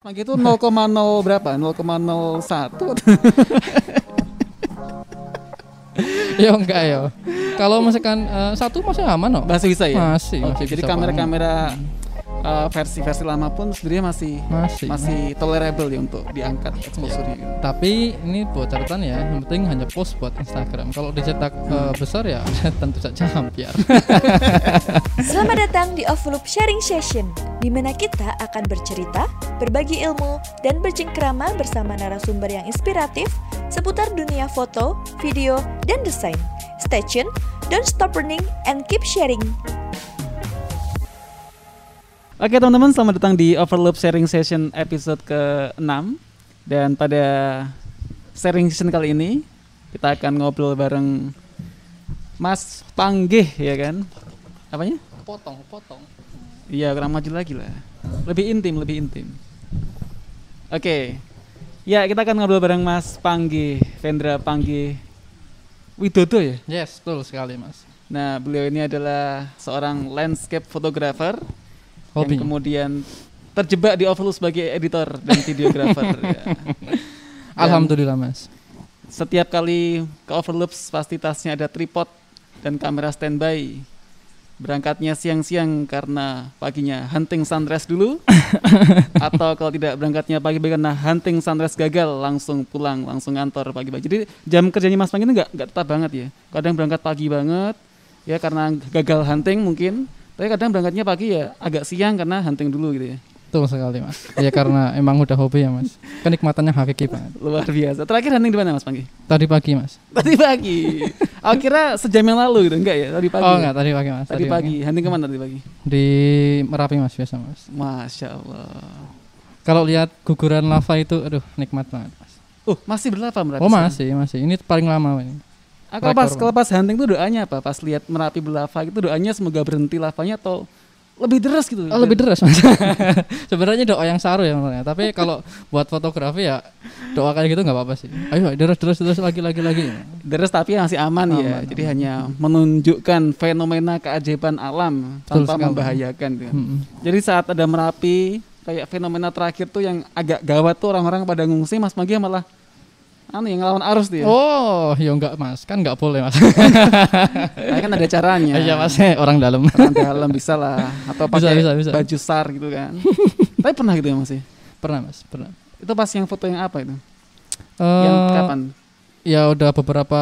Nah gitu 0,0 berapa? 0,01 ya enggak ya. Kalau misalkan uh, satu masih aman kok. Masih bisa ya? Masih, Oke, masih jadi bisa uh, versi-versi lama pun sebenarnya masih Masih. masih tolerable ya untuk diangkat exposure-nya. gitu. Tapi ini buat catatan ya, yang penting hanya post buat Instagram. Kalau dicetak eh, besar ya tentu saja ampiar. Selamat datang di Overloop Sharing Session, di mana kita akan bercerita, berbagi ilmu, dan bercengkrama bersama narasumber yang inspiratif seputar dunia foto, video, dan desain. Stay tune, don't stop learning, and keep sharing. Oke teman-teman, selamat datang di Overloop Sharing Session episode ke-6 Dan pada sharing session kali ini Kita akan ngobrol bareng Mas Panggih ya kan? Apanya? potong, potong. Iya kurang maju lagi lah. Lebih intim, lebih intim. Oke. Ya kita akan ngobrol bareng Mas Panggih Vendra Panggih Widodo ya? Yes, betul sekali, Mas. Nah beliau ini adalah seorang landscape photographer Hobi. yang kemudian terjebak di Overlook sebagai editor dan videographer. ya. Alhamdulillah, Mas. Setiap kali ke Overloops pasti tasnya ada tripod dan kamera standby. Berangkatnya siang-siang karena paginya hunting sunrise dulu atau kalau tidak berangkatnya pagi-pagi karena hunting sunrise gagal langsung pulang langsung kantor pagi-pagi. Jadi jam kerjanya Mas Pang ini nggak nggak tetap banget ya. Kadang berangkat pagi banget ya karena gagal hunting mungkin. Tapi kadang berangkatnya pagi ya agak siang karena hunting dulu gitu ya. Betul sekali, Mas. Ya karena emang udah hobi ya, Mas. Kenikmatannya hakiki banget. Luar biasa. Terakhir hunting di mana Mas Panggi? Tadi pagi, Mas. Tadi pagi. Aku kira sejam yang lalu gitu, enggak ya? Tadi pagi. oh, ya? enggak, tadi pagi, Mas. Tadi pagi. Hunting ke mana tadi pagi? Di Merapi, Mas, biasa, Mas. Masya Allah. Kalau lihat guguran lava itu, aduh, nikmat banget, Mas. Oh, masih berlapa Merapi? Oh, sekarang? masih, masih. Ini paling lama ini. Pas Rekor, pas hunting tuh doanya apa? Pas lihat Merapi berlava gitu doanya semoga berhenti lavanya atau lebih deras gitu. Oh, lebih deras mas. Sebenarnya doa yang saru ya sebenarnya. Tapi kalau buat fotografi ya doa kayak gitu nggak apa-apa sih. Ayo deras deras deras lagi lagi lagi. Deras tapi masih aman, ya. Aman, Jadi hanya menunjukkan fenomena keajaiban alam Betul tanpa sekali. membahayakan. gitu. Mm-mm. Jadi saat ada Merapi kayak fenomena terakhir tuh yang agak gawat tuh orang-orang pada ngungsi Mas Magi malah anu yang ngelawan arus dia. Oh, ya enggak mas, kan nggak boleh mas. Nah, kan ada caranya. Iya mas, orang dalam. Orang dalam bisa lah atau Bisa, pakai bisa, bisa. baju sar gitu kan. Tapi pernah gitu ya Mas ya? pernah mas, pernah. Itu pas yang foto yang apa itu? yang Eh, kapan? Ya udah beberapa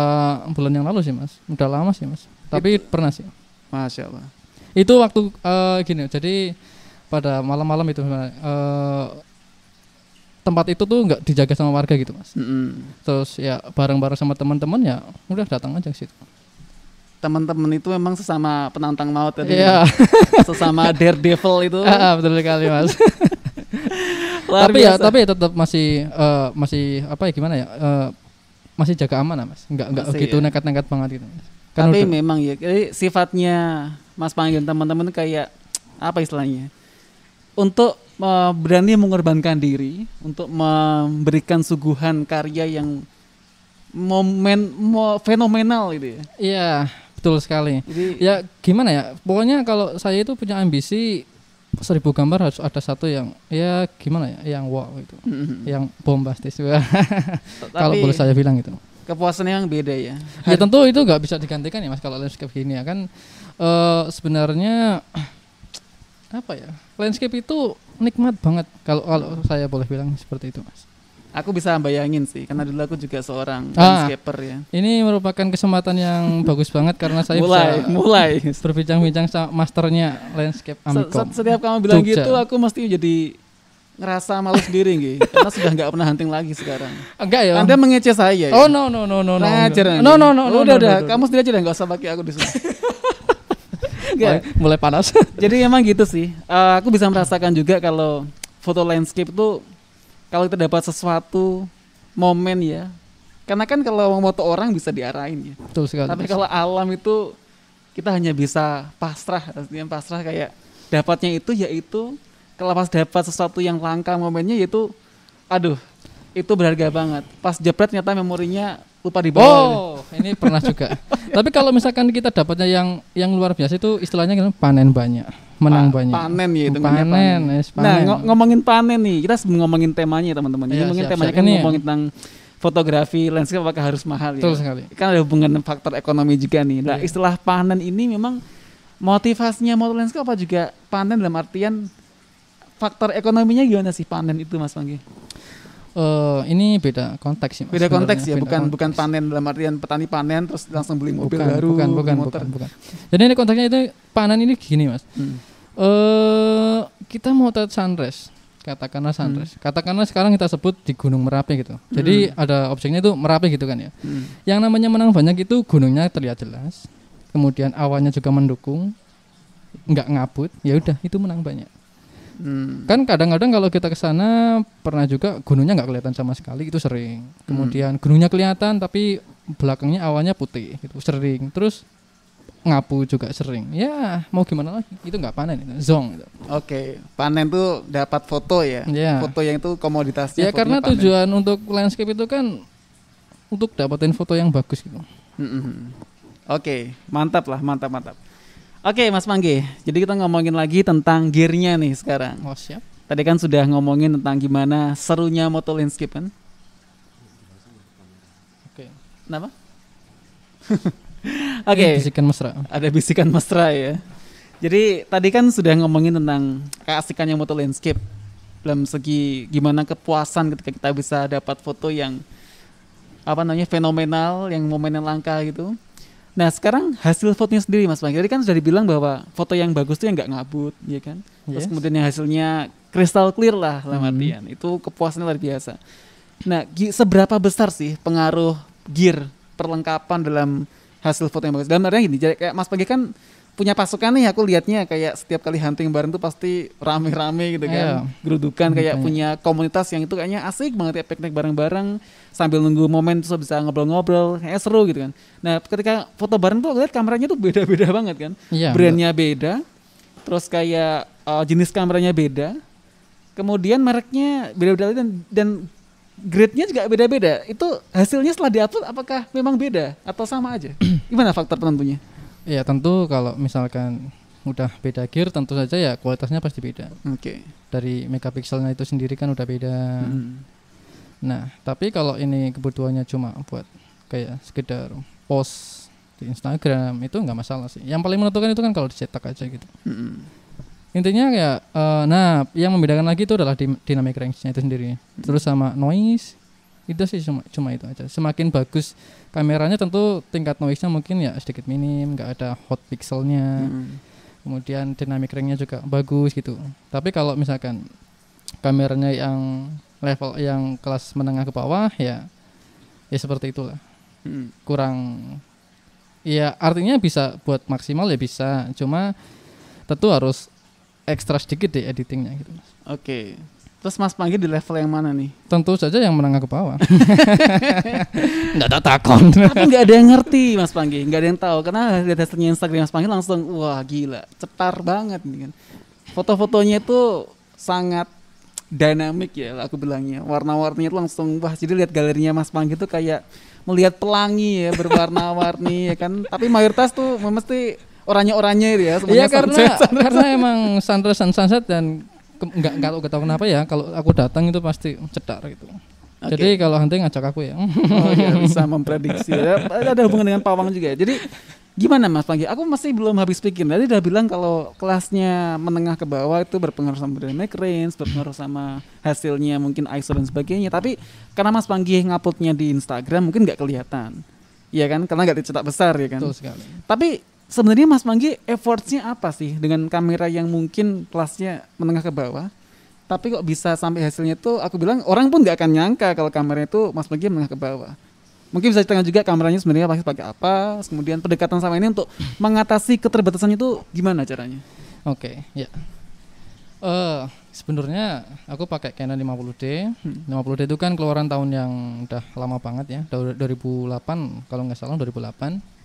bulan yang lalu sih mas. Udah lama sih mas. Tapi pernah sih. Masya Allah. Itu waktu eh, gini, jadi pada malam-malam itu eh, tempat itu tuh nggak dijaga sama warga gitu mas. Mm-mm. terus ya bareng-bareng sama teman-teman ya udah datang aja ke situ. Teman-teman itu memang sesama penantang maut tadi. Iya, Sesama daredevil itu. Ah, betul sekali mas. Luar tapi ya biasa. tapi ya tetap masih eh, masih apa ya gimana ya eh, masih jaga aman mas. Nggak nggak gitu ya. nekat-nekat banget gitu. Kan Tapi udah- memang ya, jadi sifatnya Mas Panggil teman-teman kayak apa istilahnya? Untuk eh, berani mengorbankan diri untuk memberikan suguhan karya yang momen mo- fenomenal gitu ya. Iya betul sekali. Jadi Ya gimana ya pokoknya kalau saya itu punya ambisi seribu gambar harus ada satu yang ya gimana ya yang wow itu mm, yang bombastis kalau boleh saya bilang gitu. kepuasannya yang beda ya. Ya tentu itu nggak bisa digantikan ya mas kalau landscape gini ya kan eh sebenarnya apa ya landscape itu nikmat banget kalau kalau saya boleh bilang seperti itu mas. Aku bisa bayangin sih, karena dulu aku juga seorang Ah. landscaper ya. Ini merupakan kesempatan yang bagus banget karena saya mulai, bisa mulai. berbincang-bincang sama masternya landscape Amikom. se- Setiap kamu bilang Jogja. gitu, aku mesti jadi ngerasa malu sendiri gitu, karena sudah nggak pernah hunting lagi sekarang. Enggak ya? Anda mengece saya. ya? Oh no no no no no. Ngajar nanti. No no no no. Udah no, udah, no, no. kamu sendiri aja dah nggak usah pakai aku di sini. mulai, mulai panas. Jadi emang gitu sih. Eh, aku bisa merasakan juga kalau foto landscape itu kalau kita dapat sesuatu momen ya. Karena kan kalau foto orang bisa diarahin ya. Betul sekali. Tapi kalau alam itu kita hanya bisa pasrah, artinya pasrah kayak dapatnya itu yaitu kalau pas dapat sesuatu yang langka momennya yaitu aduh itu berharga banget. Pas jepret ternyata memorinya lupa dibawa. Oh, ini pernah juga. Tapi kalau misalkan kita dapatnya yang yang luar biasa itu istilahnya kan panen banyak. menang Pa- banyak. Panen ya hitungannya panen, yes, Nah, panen. ngo- ngomongin panen nih, kita ngomongin temanya teman-teman. Ini mungkin siap, temanya siap. kan Ini ya. ngomongin tentang fotografi landscape apakah harus mahal ya? Betul sekali. Kan ada hubungan faktor ekonomi juga nih. Nah, Iya. istilah panen ini memang motivasinya motor landscape apa juga panen dalam artian faktor ekonominya gimana sih panen itu Mas Panggi? Eh, ini beda konteks sih. Mas, Beda konteks ya, Beda bukan konteks. bukan panen dalam artian petani panen terus langsung beli mobil bukan, baru, bukan, bukan, motor. bukan, bukan. Jadi ini konteksnya itu panen ini gini mas. Hmm. Eh kita mau tet sunrise, katakanlah Hmm. sunrise. Katakanlah sekarang kita sebut di Gunung Merapi gitu. Jadi ada objeknya itu Merapi gitu kan ya. Hmm. Yang namanya menang banyak itu gunungnya terlihat jelas, kemudian awannya juga mendukung, nggak ngabut, ya udah itu menang banyak. Hmm. Kan kadang-kadang kalau kita ke sana pernah juga gunungnya nggak kelihatan sama sekali itu sering. Kemudian gunungnya kelihatan tapi belakangnya awannya putih gitu sering. Terus ngapu juga sering. Ya mau gimana lagi? Itu nggak panen itu, zong. Gitu. Oke, panen tuh dapat foto ya. Ya. Foto yang itu komoditasnya. Ya karena panen. tujuan untuk landscape itu kan untuk dapetin foto yang bagus gitu. Mm-mm. Oke, mantap lah, mantap mantap. Oke, Mas Manggi. Jadi kita ngomongin lagi tentang gearnya nih sekarang. Oh siap. Tadi kan sudah ngomongin tentang gimana serunya moto landscape kan? Oke. Kenapa? Oke, Ini bisikan mesra. ada bisikan mesra ya. Jadi tadi kan sudah ngomongin tentang keasikannya moto landscape dalam segi gimana kepuasan ketika kita bisa dapat foto yang apa namanya fenomenal, yang momen yang langka gitu. Nah sekarang hasil fotonya sendiri Mas Bang. Tadi kan sudah dibilang bahwa foto yang bagus tuh yang nggak ngabut, ya kan? Terus Yes. kemudian yang hasilnya crystal clear lah dalam Hmm. artian. Itu kepuasannya luar biasa. Nah, seberapa besar sih pengaruh gear perlengkapan dalam hasil foto yang bagus? Dalam artian gini, jadi kayak Mas Pagi kan punya pasukan nih, aku lihatnya kayak setiap kali hunting bareng tuh pasti rame-rame gitu kan, Iya. gerudukan kayak Banyak. punya komunitas yang itu kayaknya asik banget ya piknik bareng-bareng sambil nunggu momen terus bisa ngobrol-ngobrol, kayak seru gitu kan. Nah, ketika foto bareng tuh aku lihat kameranya tuh beda-beda banget kan, Iya. brandnya beda, terus kayak uh, jenis kameranya beda, kemudian mereknya beda-beda dan dan grade-nya juga beda-beda. Itu hasilnya setelah diupload apakah memang beda atau sama aja? Gimana faktor penentunya? Ya tentu kalau misalkan udah beda gear tentu saja ya kualitasnya pasti beda. Oke. Dari megapikselnya itu sendiri kan udah beda. Hmm. Nah, tapi kalau ini kebutuhannya cuma buat kayak sekedar post di Instagram itu nggak masalah sih. Yang paling menentukan itu kan kalau dicetak aja gitu. Hmm. Intinya kayak eh, nah yang membedakan lagi itu adalah dim- dynamic range-nya itu sendiri. Terus sama noise itu sih cuma cuma itu aja. Semakin bagus kameranya tentu tingkat noise-nya mungkin ya sedikit minim, nggak ada hot pixelnya. Hmm. Kemudian dynamic range-nya juga bagus gitu. Tapi kalau misalkan kameranya yang level yang kelas menengah ke bawah ya ya seperti itulah. Hmm. Kurang ya artinya bisa buat maksimal ya bisa. Cuma tentu harus ekstra sedikit deh editingnya gitu. Oke. Terus Mas Panggi di level yang mana nih? Tentu saja yang menengah ke bawah. Enggak ada takon. Tapi nggak ada yang ngerti Mas Panggi, nggak ada yang tahu karena lihat hasilnya Instagram Mas Panggi langsung wah gila, cetar banget nih kan. Foto-fotonya itu sangat dinamik ya aku bilangnya. Warna-warninya itu langsung wah jadi lihat galerinya Mas Panggi itu kayak melihat pelangi ya berwarna-warni ya kan. Tapi mayoritas tuh mesti oranye-oranye itu ya semuanya Iya karena sunset, sunset. karena emang sunrise dan sunset dan nggak nggak tahu tahu kenapa ya kalau aku datang itu pasti cetar gitu. Oke. Jadi kalau hunting ngajak aku ya. Oh iya bisa memprediksi. Ada, ada hubungan dengan pawang juga. Jadi gimana Mas Panggi? Aku masih belum habis pikir. Tadi udah bilang kalau kelasnya menengah ke bawah itu berpengaruh sama dynamic range, berpengaruh sama hasilnya mungkin ISO dan sebagainya. Tapi karena Mas Panggi nguploadnya di Instagram mungkin nggak kelihatan. Iya kan? Karena nggak dicetak besar ya kan. Betul sekali. Tapi sebenarnya Mas Panggi effortnya apa sih dengan kamera yang mungkin kelasnya menengah ke bawah? Tapi kok bisa sampai hasilnya itu aku bilang orang pun nggak akan nyangka kalau kameranya itu Mas Panggi menengah ke bawah. Mungkin bisa ditanya juga kameranya sebenarnya pakai pakai apa, kemudian pendekatan sama ini untuk mengatasi keterbatasannya itu gimana caranya? Oke, ya. Eh, sebenarnya aku pakai Canon 50D. Hmm. 50D itu kan keluaran tahun yang udah lama banget ya, tahun 2008 kalau nggak salah 2008.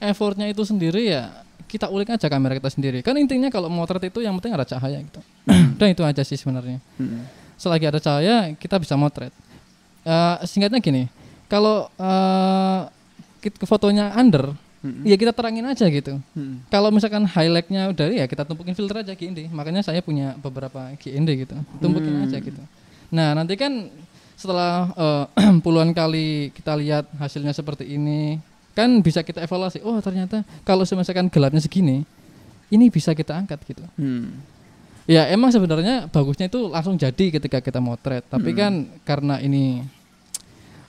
Effortnya itu sendiri ya kita ulik aja kamera kita sendiri. Kan intinya kalau motret itu yang penting ada cahaya gitu. Dan itu aja sih sebenarnya. Hmm. Selagi ada cahaya kita bisa motret. Eh, singkatnya gini, kalau eh, kit- fotonya under Mm-mm. ya kita terangin aja gitu. Mm. Kalau misalkan highlightnya udah ya kita tumpukin filter aja GND. Makanya saya punya beberapa GND gitu. Tumpukin Hmm. aja gitu. Nah nanti kan setelah eh, puluhan kali kita lihat hasilnya seperti ini, kan bisa kita evaluasi. Oh ternyata kalau misalkan gelapnya segini, ini bisa kita angkat gitu. Hmm. Ya emang sebenarnya bagusnya itu langsung jadi ketika kita motret. Tapi Hmm. kan karena ini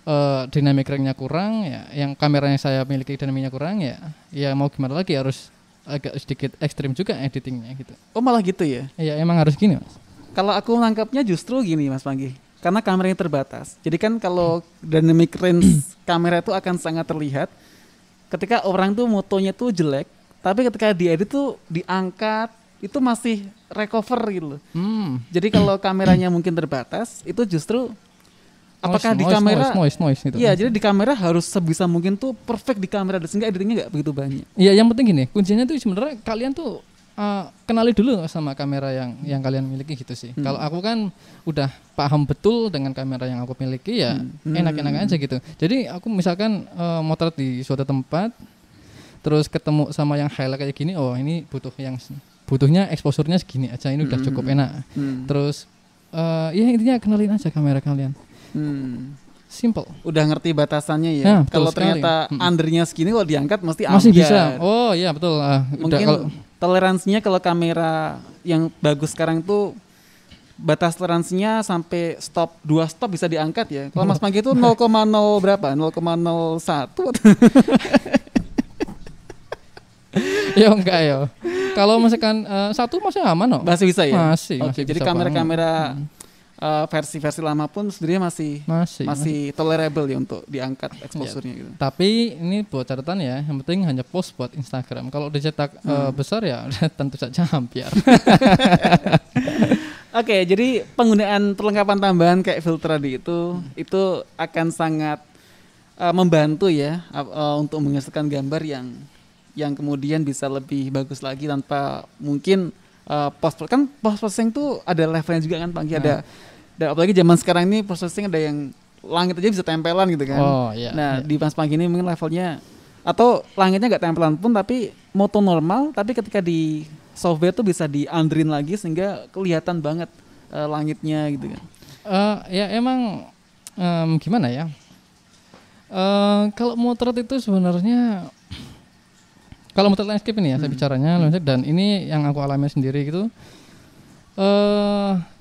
eh dynamic range-nya kurang ya, yang kameranya saya miliki dynamicnya kurang ya, ya mau gimana lagi harus agak sedikit ekstrim juga editingnya gitu. Oh malah gitu ya? Ya emang harus gini mas. Kalau aku nangkapnya justru gini Mas Panggi. Karena kameranya terbatas. Jadi kan kalau dynamic range kamera itu akan sangat terlihat ketika orang tuh motonya tuh jelek, tapi ketika diedit tuh diangkat itu masih recover gitu loh. Hmm. Jadi kalau kameranya mungkin terbatas, itu justru apakah di kamera noise, noise, noise gitu. Iya, jadi di kamera harus sebisa mungkin tuh perfect di kamera sehingga editingnya nggak begitu banyak. Iya, yang penting gini, kuncinya tuh sebenarnya kalian tuh uh, kenali dulu sama kamera yang yang kalian miliki gitu sih. Hmm. Kalau aku kan udah paham betul dengan kamera yang aku miliki ya Hmm. enak-enak aja gitu. Jadi aku misalkan uh, motret di suatu tempat terus ketemu sama yang highlight kayak gini, oh ini butuh yang butuhnya exposure-nya segini aja, ini udah Hmm. cukup enak. Hmm. Terus uh, ya intinya kenalin aja kamera kalian. Hmm. Simple. Udah ngerti batasannya ya. Ya, kalau ternyata Hmm. undernya segini kalau diangkat mesti Masih ambiar. bisa. Oh iya betul. Udah Mungkin kalau toleransinya kalau kamera yang bagus sekarang tuh batas toleransinya sampai stop dua stop bisa diangkat ya. Kalau Mas Panggi itu 0,0 berapa? 0,01 ya enggak ya. Kalau misalkan eh, satu masih aman kok. masih bisa ya? Masih, Oke, masih jadi bisa eh, versi-versi lama pun sebenarnya masih Masih. masih tolerable ya untuk diangkat exposure-nya gitu. Tapi ini buat catatan ya, yang penting hanya post buat Instagram. Kalau dicetak eh, Hmm. besar ya tentu saja hampir. Oke, jadi penggunaan perlengkapan tambahan kayak filter tadi itu itu akan sangat uh, membantu ya uh, uh, untuk menghasilkan gambar yang yang kemudian bisa lebih bagus lagi tanpa mungkin uh, post kan post processing tuh ada levelnya juga kan Pak Anggi, ada dan apalagi zaman sekarang ini processing ada yang langit aja bisa tempelan gitu kan. Oh iya. nah, iya. di Mas Panggi ini mungkin levelnya atau langitnya nggak tempelan pun tapi moto normal tapi ketika di software tuh bisa di underin lagi sehingga kelihatan banget eh, langitnya gitu kan. Eh, ya emang em, gimana ya? Eh, kalau motret itu sebenarnya kalau motret landscape ini ya saya Hmm. bicaranya landscape dan ini yang aku alami sendiri gitu. Eh se-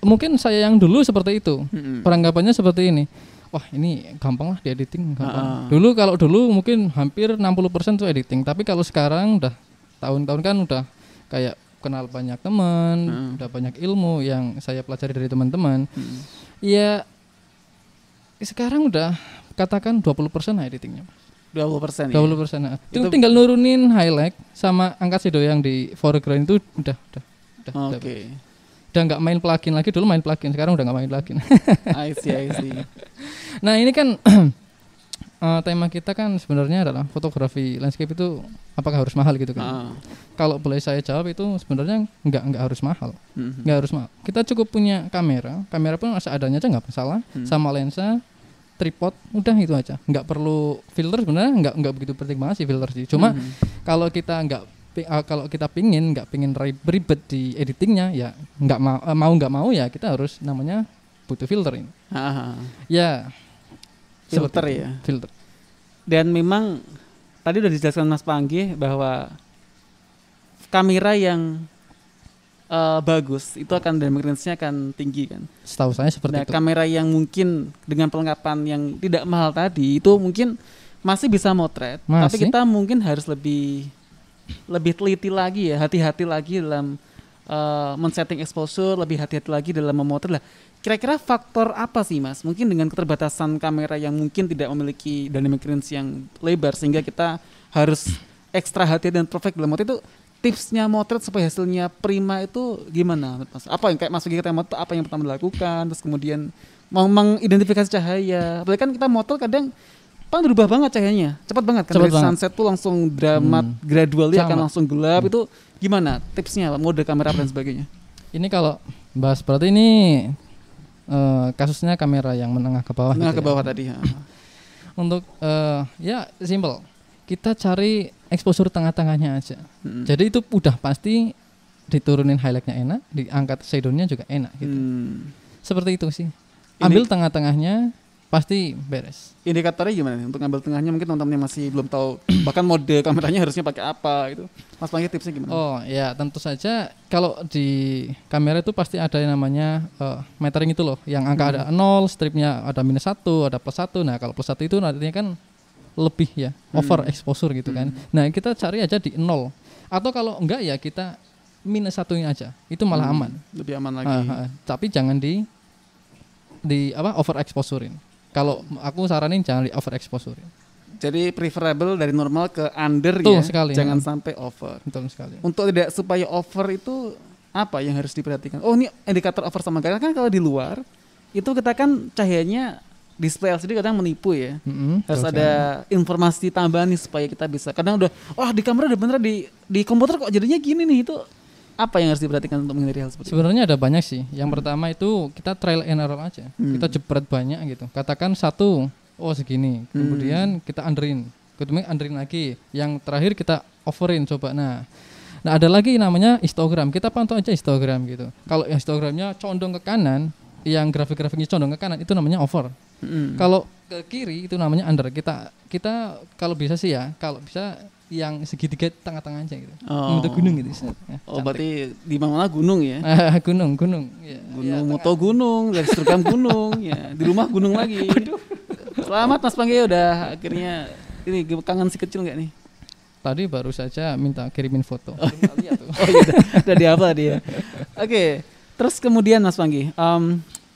mungkin saya yang dulu seperti itu. Mm-mm. Peranggapannya seperti ini. Wah, ini gampang lah di editing, gampang. Ah. Dulu kalau dulu mungkin hampir 60% tuh editing, tapi kalau sekarang udah tahun-tahun kan udah kayak kenal banyak teman, Hmm. udah banyak ilmu yang saya pelajari dari teman-teman. Mm-mm. Ya sekarang udah katakan 20% lah editingnya. 20 persen ya. 20% nah. Itu Itu- tinggal nurunin highlight sama angkat shadow yang di foreground itu udah udah udah Oke. udah nggak main plugin lagi dulu main plugin sekarang udah nggak main plugin I see, I see. Nah ini kan eh, tema kita kan sebenarnya adalah fotografi landscape itu apakah harus mahal gitu kan? Ah. Kalau boleh saya jawab itu sebenarnya nggak nggak harus mahal, Mhm. nggak harus mahal. Kita cukup punya kamera, kamera pun seadanya aja nggak masalah, Hmm. sama lensa, tripod, udah itu aja. Nggak perlu filter sebenarnya nggak nggak begitu penting banget sih filter sih. Cuma Mhm. kalau kita nggak eh, kalau kita pingin nggak pingin ri- ribet di editingnya ya nggak mau eh, mau nggak mau ya kita harus namanya butuh filter ini. Ah, Ya filter ya. Filter. Dan memang tadi udah dijelaskan Mas Panggi bahwa kamera yang eh, bagus itu akan dynamic range-nya akan tinggi kan. Setahu saya seperti Nah, itu. kamera yang mungkin dengan perlengkapan yang tidak mahal tadi itu mungkin masih bisa motret, tapi Masih. kita mungkin harus lebih lebih teliti lagi ya, hati-hati lagi dalam eh, men-setting exposure, lebih hati-hati lagi dalam memotret lah. Kira-kira faktor apa sih Mas? Mungkin dengan keterbatasan kamera yang mungkin tidak memiliki dynamic range yang lebar sehingga kita harus ekstra hati dan perfect dalam motret itu tipsnya motret supaya hasilnya prima itu gimana Mas? Apa yang kayak Mas Vicky kita motret apa yang pertama dilakukan terus kemudian mau mengidentifikasi cahaya. Apalagi kan kita motret kadang pan berubah banget cahayanya, cepat banget kan Cepat dari banget. sunset tuh langsung dramat Hmm. gradually akan Sama. langsung gelap itu gimana tipsnya mode kamera apa dan sebagainya. Ini kalau bahas berarti ini eh, kasusnya kamera yang menengah ke bawah. Tengah gitu ke ya. bawah tadi. ha. Untuk eh, ya simple. kita cari exposure tengah-tengahnya aja. Hmm. Jadi itu udah pasti diturunin highlightnya enak, diangkat shadownya juga enak gitu. Hmm. Seperti itu sih. Ini- Ambil tengah-tengahnya pasti beres. Indikatornya gimana nih untuk ngambil tengahnya mungkin teman-teman yang masih belum tahu bahkan mode kameranya harusnya pakai apa gitu. Mas Panggil tipsnya gimana? Oh ya tentu saja kalau di kamera itu pasti ada yang namanya eh, metering itu loh, yang angka ada 0, stripnya ada minus satu, ada plus satu. Nah kalau plus satu itu artinya kan lebih ya, over exposure gitu kan. Nah kita cari aja di 0 atau kalau enggak ya kita minus satunya aja, itu malah Hmm, aman. Lebih aman lagi. Ah, ah. tapi jangan di di apa over exposurein. Kalau aku saranin jangan di over exposurein. Jadi preferable dari normal ke under Betul ya. sekali. Jangan sampai over. Betul sekali. Untuk tidak supaya over itu apa yang harus diperhatikan? Oh ini indikator over sama enggak kan kalau di luar itu kita kan cahayanya display LCD kadang menipu ya. Mm-mm, Harus ada informasi tambahan nih supaya kita bisa. Kadang udah, wah di kamera udah bener di di komputer kok jadinya gini nih itu apa yang harus diperhatikan untuk menghindari hal seperti? Sebenarnya ada banyak sih. Yang pertama itu kita trial and error aja. Hmm. Kita jepret banyak gitu. Katakan satu, oh segini. Hmm. Kemudian kita underin. Kemudian underin lagi. Yang terakhir kita overin coba. Nah, nah ada lagi namanya histogram. Kita pantau aja histogram gitu. Kalau histogramnya condong ke kanan, yang grafik-grafiknya condong ke kanan itu namanya over. Mm. Kalau ke kiri itu namanya under. Kita kita kalau bisa sih ya, kalau bisa yang segitiga tengah-tengah aja gitu. Oh. Membentuk gunung gitu. set. Ya, Oh cantik. berarti di mana gunung ya? Gunung, gunung. Ya, Gunung ya, moto gunung, dari Instagram gunung, ya di rumah gunung lagi. Selamat Mas Panggi udah akhirnya ini kangen si kecil nggak nih? Tadi baru saja minta kirimin foto. Oh iya udah, udah dihafal dia. Oke, terus kemudian Mas Panggi, em,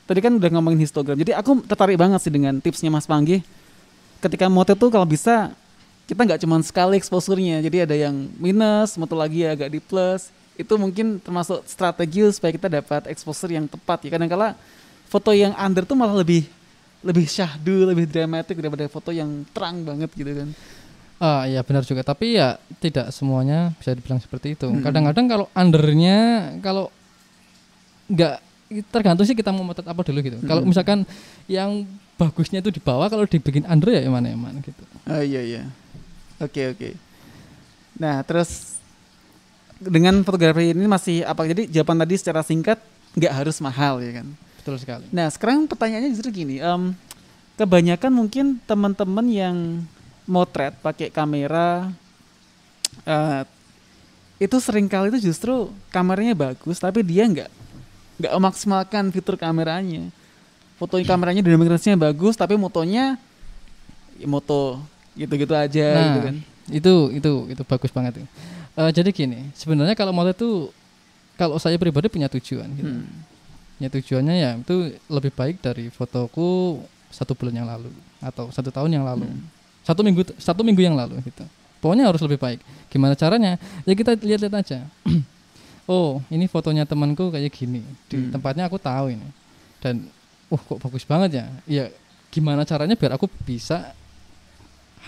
tadi kan udah ngomongin histogram. Jadi aku tertarik banget sih dengan tipsnya Mas Panggi. Ketika moto tuh kalau bisa kita nggak cuma sekali exposure-nya, jadi ada yang minus, moto lagi agak di plus. Itu mungkin termasuk strategi supaya kita dapat exposure yang tepat ya. Kadang-kala foto yang under tuh malah lebih lebih syahdu, lebih dramatik daripada foto yang terang banget gitu kan. Ah iya benar juga. Tapi ya tidak semuanya bisa dibilang seperti itu. Mm-mm. Kadang-kadang kalau undernya kalau nggak tergantung sih kita mau motret apa dulu gitu. Kalau Mm-mm. misalkan yang bagusnya itu di bawah, kalau dibikin under ya mana mana gitu. Oh iya iya. Oke oke. Nah terus dengan fotografi ini masih apa? Jadi jawaban tadi secara singkat nggak harus mahal ya kan. Betul sekali. Nah sekarang pertanyaannya justru gini. em, kebanyakan mungkin teman-teman yang motret pakai kamera eh, itu sering kali itu justru kameranya bagus tapi dia nggak nggak memaksimalkan fitur kameranya. Foto kameranya dynamic range-nya bagus tapi motonya ya moto gitu-gitu aja Nah, gitu kan. itu itu itu bagus banget. Eh, jadi gini, sebenarnya kalau motret itu kalau saya pribadi punya tujuan gitu. Hmm. Ya tujuannya ya itu lebih baik dari fotoku satu bulan yang lalu atau satu tahun yang lalu, Hmm. satu minggu satu minggu yang lalu gitu. Pokoknya harus lebih baik. Gimana caranya? Ya kita lihat-lihat aja. oh ini fotonya temanku kayak gini di Hmm. tempatnya aku tahu ini dan uh kok bagus banget ya. Ya gimana caranya biar aku bisa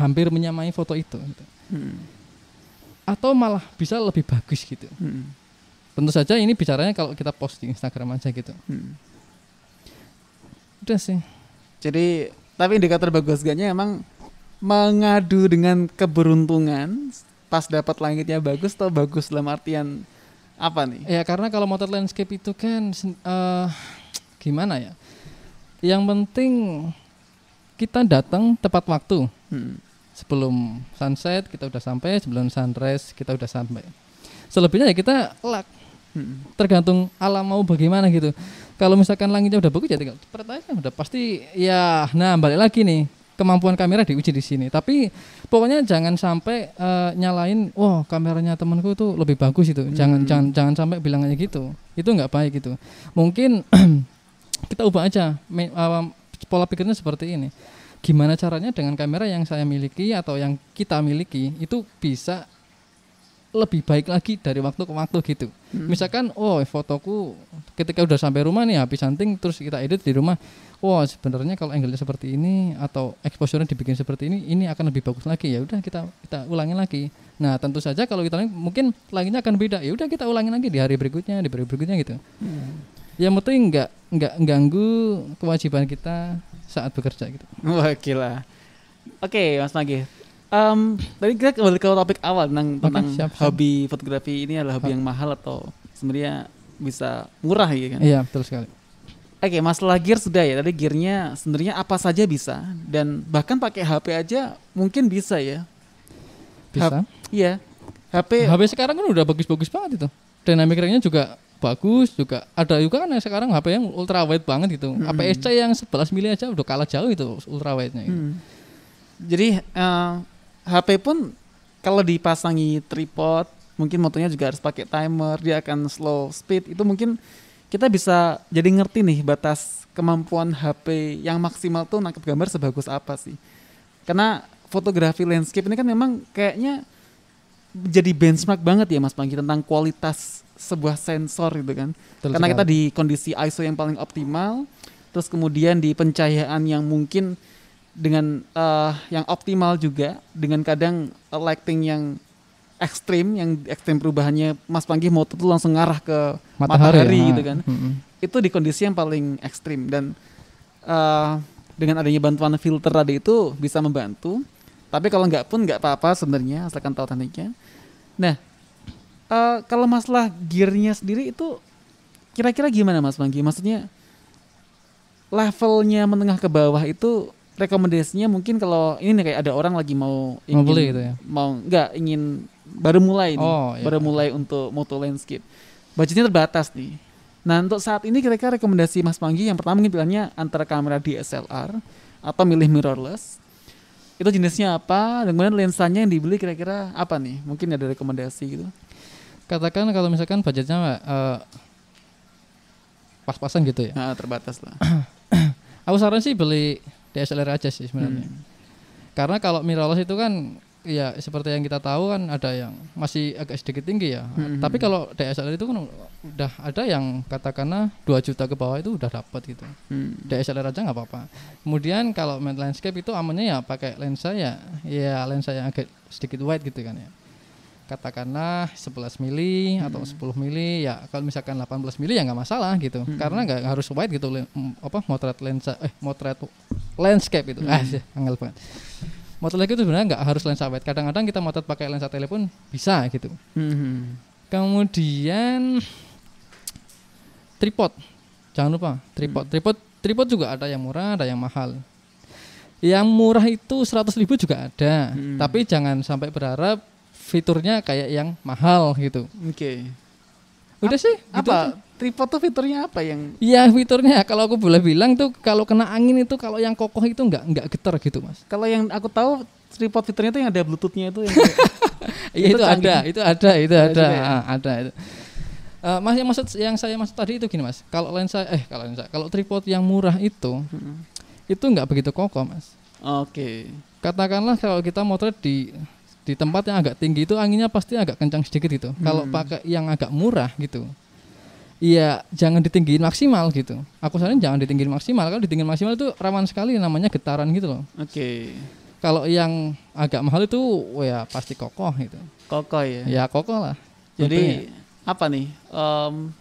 hampir menyamai foto itu gitu. Hmm. atau malah bisa lebih bagus gitu. Hmm. Tentu saja ini bicaranya kalau kita post di Instagram aja gitu. Hmm. Udah sih. Jadi tapi indikator bagus gaknya emang mengadu dengan keberuntungan pas dapat langitnya bagus atau bagus dalam artian apa nih? Ya karena kalau motor landscape itu kan eh, gimana ya? Yang penting kita datang tepat waktu. Hmm. Sebelum sunset kita udah sampai, sebelum sunrise kita udah sampai. Selebihnya ya kita luck. Hmm. Tergantung alam mau bagaimana gitu. Kalau misalkan langitnya udah bagus ya tinggal aja udah pasti ya. Nah balik lagi nih kemampuan kamera diuji di sini. Tapi pokoknya jangan sampai eh, nyalain, wah kameranya temanku tuh lebih bagus itu. Jangan Hmm. jangan jangan sampai bilang aja gitu. Itu nggak baik gitu. Mungkin kita ubah aja me- pola pikirnya seperti ini. Gimana caranya dengan kamera yang saya miliki atau yang kita miliki itu bisa lebih baik lagi dari waktu ke waktu gitu. Hmm. Misalkan, oh fotoku ketika udah sampai rumah nih habis hunting terus kita edit di rumah. Wah sebenarnya kalau angle-nya seperti ini atau exposure-nya dibikin seperti ini, ini akan lebih bagus lagi. Ya udah kita kita ulangin lagi. Nah tentu saja kalau kita mungkin langitnya akan beda. Ya udah kita ulangin lagi di hari berikutnya, di hari berikutnya gitu. Hmm. Yang penting nggak nggak ganggu kewajiban kita saat bekerja gitu. Wah gila. Oke Mas Magi. Em, tadi kita kembali ke topik awal tentang Oke, tentang siap, siap. hobi fotografi ini adalah hobi yang mahal atau sebenarnya bisa murah ya kan? Iya, betul sekali. Oke, masalah gear sudah ya. Tadi gearnya sebenarnya apa saja bisa dan bahkan pakai HP aja mungkin bisa ya. Bisa. Iya. HP HP sekarang kan udah bagus-bagus banget itu. Dynamic range-nya juga bagus juga. Ada juga kan yang sekarang HP yang ultra wide banget gitu. Mm-mm. APS-C yang 11 mili aja udah kalah jauh itu ultra wide-nya. gitu. Hmm. Jadi eh, HP pun kalau dipasangi tripod, mungkin motonya juga harus pakai timer, dia akan slow speed. Itu mungkin kita bisa jadi ngerti nih batas kemampuan HP yang maksimal tuh nangkep gambar sebagus apa sih. Karena fotografi landscape ini kan memang kayaknya jadi benchmark banget ya Mas Panggi tentang kualitas sebuah sensor gitu kan. Betul Karena kita di kondisi ISO yang paling optimal, terus kemudian di pencahayaan yang mungkin dengan eh, yang optimal juga, dengan kadang eh, lighting yang ekstrim, yang ekstrim perubahannya Mas Panggi moto tuh langsung ngarah ke matahari, ya. gitu kan. Mm-mm. Itu di kondisi yang paling ekstrim dan eh, dengan adanya bantuan filter tadi itu bisa membantu. Tapi kalau nggak pun nggak apa-apa sebenarnya asalkan tahu tekniknya. Nah, eh, kalau masalah gearnya sendiri itu kira-kira gimana Mas Panggi? Maksudnya levelnya menengah ke bawah itu rekomendasinya mungkin kalau ini nih kayak ada orang lagi mau Mau beli gitu ya? mau nggak ingin baru mulai nih Oh, iya. baru mulai untuk moto landscape budgetnya terbatas nih nah untuk saat ini kira-kira rekomendasi Mas Panggi yang pertama mungkin pilihannya antara kamera DSLR atau milih mirrorless itu jenisnya apa dan kemudian lensanya yang dibeli kira-kira apa nih mungkin ada rekomendasi gitu Katakan kalau misalkan budgetnya eh, pas-pasan gitu ya. nah, terbatas lah Aku saran sih beli DSLR aja sih sebenarnya. Hmm. Karena kalau mirrorless itu kan ya seperti yang kita tahu kan ada yang masih agak sedikit tinggi ya. Hmm. Tapi kalau DSLR itu kan udah ada yang katakanlah 2 juta ke bawah itu udah dapat gitu. Hmm. DSLR aja nggak apa-apa. Kemudian kalau main landscape itu amannya ya pakai lensa ya, ya lensa yang agak sedikit wide gitu kan ya. Katakanlah 11 mili atau 10 mili ya kalau misalkan 18 mili ya nggak masalah gitu. Hmm. Karena nggak harus wide gitu len- apa motret lensa eh motret landscape itu. Ah, sih, angel banget. Motret itu sebenarnya nggak harus lensa wide. Kadang-kadang kita motret pakai lensa telepon bisa gitu. Hmm. Kemudian tripod. Jangan lupa tripod. Hmm. Tripod tripod juga ada yang murah, ada yang mahal. Yang murah itu 100.000 ribu juga ada, Hmm. tapi jangan sampai berharap fiturnya kayak yang mahal gitu. oke Udah sih, gitu apa aja. tripod tuh fiturnya apa yang Iya fiturnya kalau aku boleh bilang tuh kalau kena angin itu kalau yang kokoh itu nggak nggak getar gitu mas. kalau yang aku tahu tripod fiturnya tuh yang ada bluetoothnya itu yang Iya Itu itu, ada, itu ada, itu Ada ada, ya? Ah, ada itu. Eh, mas yang maksud yang saya maksud tadi itu gini mas, kalau lensa eh kalau lensa kalau tripod yang murah itu Hmm. itu nggak begitu kokoh mas. oke Katakanlah kalau kita motret di di tempat yang agak tinggi itu anginnya pasti agak kencang sedikit gitu. Kalau Hmm. pakai yang agak murah gitu, Iya, jangan ditinggiin maksimal gitu. Aku saranin jangan ditinggiin maksimal. Kalau ditinggiin maksimal itu rawan sekali namanya getaran gitu loh. oke Kalau yang agak mahal itu, oh ya pasti kokoh gitu. kokoh ya Ya kokoh lah. Jadi apa nih em,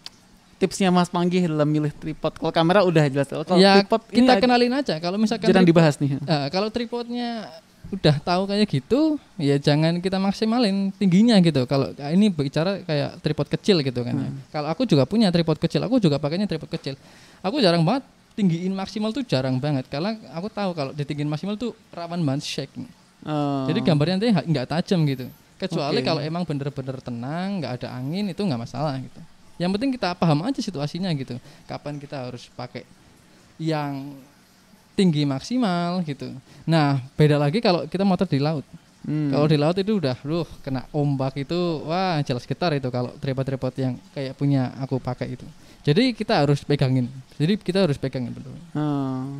tipsnya Mas Panggi dalam milih tripod? Kalau kamera udah jelas. Kalau ya tripod kita kenalin aja. Kalau misalkan jarang tripod- dibahas nih. Eh, kalau tripodnya udah tahu kayak gitu, ya jangan kita maksimalin tingginya gitu. Kalau ini bicara kayak tripod kecil gitu kan. ya. Hmm. Kalau aku juga punya tripod kecil, aku juga pakainya tripod kecil. Aku jarang banget tinggiin maksimal tuh jarang banget. Karena aku tahu kalau ditinggiin maksimal tuh rawan banget shaking. Oh. Jadi gambarnya nanti nggak tajam gitu. Kecuali Oke. kalau emang bener-bener tenang, nggak ada angin itu nggak masalah gitu. Yang penting kita paham aja situasinya gitu. Kapan kita harus pakai yang tinggi maksimal gitu. Nah beda lagi kalau kita motor di laut. Hmm. Kalau di laut itu udah, duh kena ombak itu, wah jelas getar itu kalau tripod-tripod yang kayak punya aku pakai itu. Jadi kita harus pegangin. Jadi kita harus pegangin betul. Oh.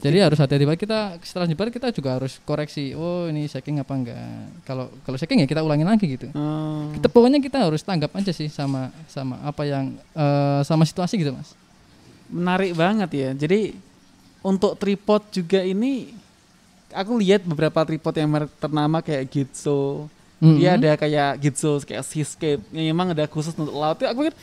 Jadi harus hati-hati banget kita setelah nyebar kita juga harus koreksi. Oh ini shaking apa enggak? Kalau kalau shaking ya kita ulangin lagi gitu. Oh. Kita pokoknya kita harus tanggap aja sih sama sama apa yang eh, sama situasi gitu mas. Menarik banget ya. Jadi untuk tripod juga ini aku lihat beberapa tripod yang merek ternama kayak Gitso. Dia Mhm. ada kayak Gitso kayak Seascape yang memang ada khusus untuk laut. Aku pikir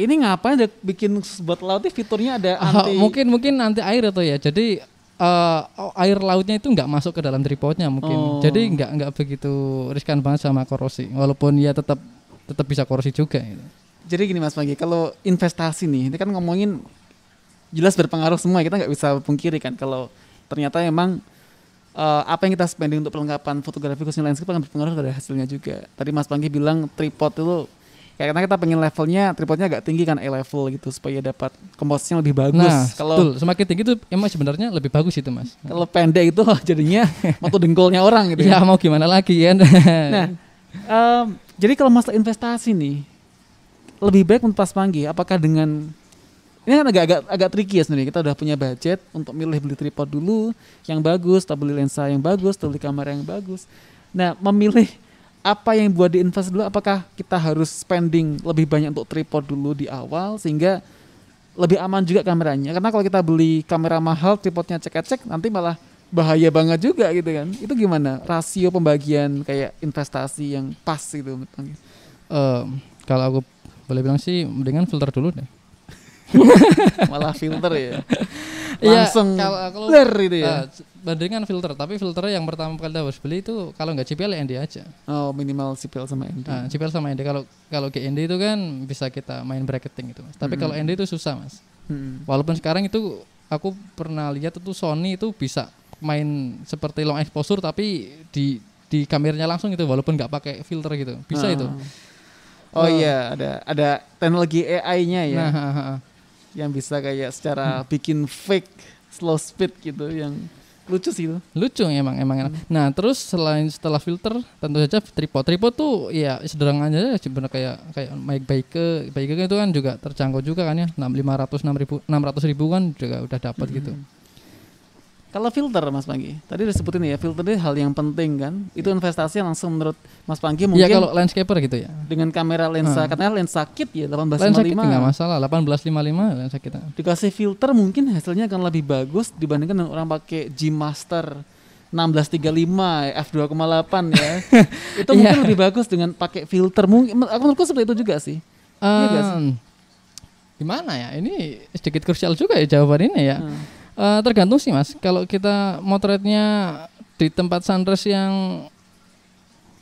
ini ngapain ada bikin buat laut? Fiturnya ada Ah, anti mungkin mungkin nanti air atau ya. Jadi eh, air lautnya itu nggak masuk ke dalam tripodnya mungkin. Oh. Jadi nggak nggak begitu riskan banget sama korosi. Walaupun ya tetap tetap bisa korosi juga. Gitu. Jadi gini Mas Pagi, kalau investasi nih, ini kan ngomongin jelas berpengaruh semua. Kita nggak bisa pungkiri kan kalau ternyata emang eh, apa yang kita spending untuk perlengkapan fotografi khususnya landscape akan berpengaruh pada hasilnya juga. Tadi Mas Panggi bilang tripod itu kayak karena kita pengen levelnya tripodnya agak tinggi kan eye level gitu supaya dapat komposisinya lebih bagus. Nah, kalau betul. Semakin tinggi itu emang sebenarnya lebih bagus itu mas. kalau pendek itu jadinya moto dengkolnya orang gitu. Ya mau gimana lagi kan? Nah, em, jadi kalau masalah investasi nih, lebih baik untuk Mas Panggi, apakah dengan ini kan agak agak agak tricky ya sebenarnya. Kita udah punya budget untuk milih beli tripod dulu yang bagus, atau beli lensa yang bagus, atau beli kamera yang bagus. Nah, memilih apa yang buat diinvest dulu, apakah kita harus spending lebih banyak untuk tripod dulu di awal sehingga lebih aman juga kameranya. Karena kalau kita beli kamera mahal, tripodnya cek-cek, nanti malah bahaya banget juga gitu kan. Itu gimana? Rasio pembagian kayak investasi yang pas gitu? Eh, kalau aku boleh bilang sih mendingan filter dulu deh. Malah filter ya. Iya, Langsung kalau kalau blur itu ya. eh, bandingan filter, tapi filternya yang pertama kali harus beli itu kalau nggak CPL ND aja. Oh, minimal CPL sama ND. Nah, CPL sama ND kalau kalau GND itu kan bisa kita main bracketing gitu mas. Tapi kalau ND itu susah mas. Hmm. Walaupun sekarang itu aku pernah lihat itu Sony itu bisa main seperti long exposure tapi di di kameranya langsung gitu walaupun nggak pakai filter gitu bisa Ah. itu. Oh Eh, iya, ada ada teknologi AI-nya ya Nah, ha, ha. Yang bisa kayak secara bikin fake slow speed gitu yang lucu sih itu. lucu emang emang enak. Hmm. Nah terus selain setelah filter tentu saja tripod tripod tuh ya sederhananya aja sebenarnya kayak kayak mic Baike Baike itu kan juga terjangkau juga kan ya enam lima ratus enam ribu enam ratus ribu kan juga udah dapat Hmm. gitu. Kalau filter Mas Panggi, tadi udah sebutin ya, filter itu hal yang penting kan. Itu investasi yang langsung menurut Mas Panggi mungkin Ya kalau landscaper gitu ya. dengan kamera lensa, Ah. katanya lensa kit ya Lensa kita nggak 1855. masalah 1855 lensa kita. Dikasih filter mungkin hasilnya akan lebih bagus dibandingkan dengan orang pakai G Master 1635 f2,8 ya. itu mungkin Iya. lebih bagus dengan pakai filter. Mungkin aku menurutku seperti itu juga sih. Iya? Em, gimana ya? Ini sedikit krusial juga ya jawaban ini ya. Hmm. Eh, tergantung sih mas. Kalau kita motretnya di tempat sunrise yang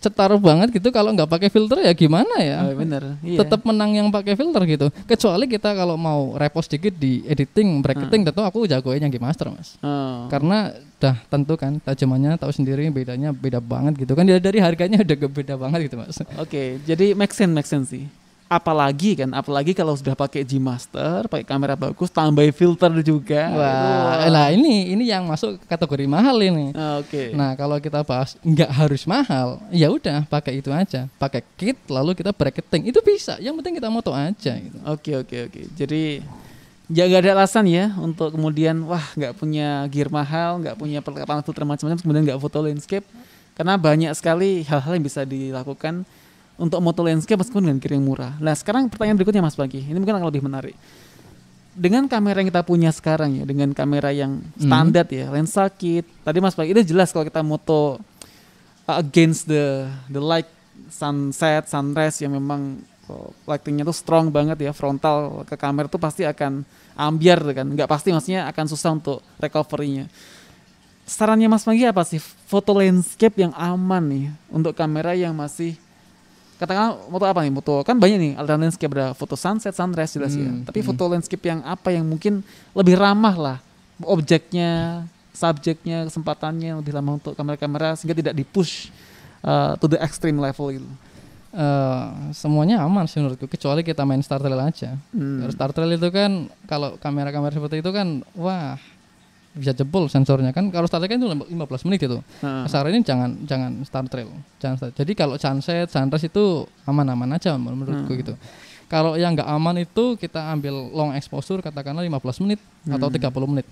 cetar banget gitu, kalau nggak pakai filter ya gimana ya? Oh, bener. Iya. Tetap menang yang pakai filter gitu. Kecuali kita kalau mau repost dikit di editing, bracketing, tentu aku jagoin yang Master mas. Oh. Karena dah tentu kan tajamannya tahu sendiri bedanya beda banget gitu kan. Ya dari harganya udah beda banget gitu mas. Oke, jadi make sense, make sense sih. Apalagi kan, apalagi kalau sudah pakai G Master, pakai kamera bagus, tambah filter juga. Wah, Itu- lah ini ini yang masuk kategori mahal ini. Ah, Oke. Nah, kalau kita bahas nggak harus mahal, ya udah pakai itu aja. Pakai kit lalu kita bracketing. Itu bisa. Yang penting kita moto aja gitu. Oke oke oke. Jadi ya nggak ada alasan ya untuk kemudian wah nggak punya gear mahal, nggak punya perlengkapan filter macam-macam, kemudian nggak foto landscape. Karena banyak sekali hal-hal yang bisa dilakukan untuk moto landscape meskipun dengan gear yang murah. Nah sekarang pertanyaan berikutnya Mas Pagi, ini mungkin akan lebih menarik. Dengan kamera yang kita punya sekarang ya, dengan kamera yang standar ya, lensa kit. Tadi Mas Pagi itu jelas kalau kita moto uh, against the the light sunset, sunrise yang memang oh, lightingnya tuh strong banget ya frontal ke kamera tuh pasti akan ambiar kan nggak pasti maksudnya akan susah untuk recovery-nya sarannya Mas Panggi apa sih foto landscape yang aman nih untuk kamera yang masih katakanlah foto apa nih foto kan banyak nih aliran landscape ada foto sunset sunrise jelas ya Hmm, tapi hmm. foto landscape yang apa yang mungkin lebih ramah lah objeknya subjeknya kesempatannya lebih ramah untuk kamera-kamera sehingga tidak di push uh, to the extreme level gitu Eh, semuanya aman sih menurutku kecuali kita main star trail aja. Hmm. Star trail itu kan kalau kamera-kamera seperti itu kan wah bisa jebol sensornya kan kalau star trail kan itu 15 menit itu. Nah, Saran ini jangan jangan star trail. Jangan star- Jadi kalau sunset, sunrise itu aman-aman aja menurutku Hmm. gitu. Kalau yang nggak aman itu kita ambil long exposure katakanlah 15 menit atau Hmm. 30 menit.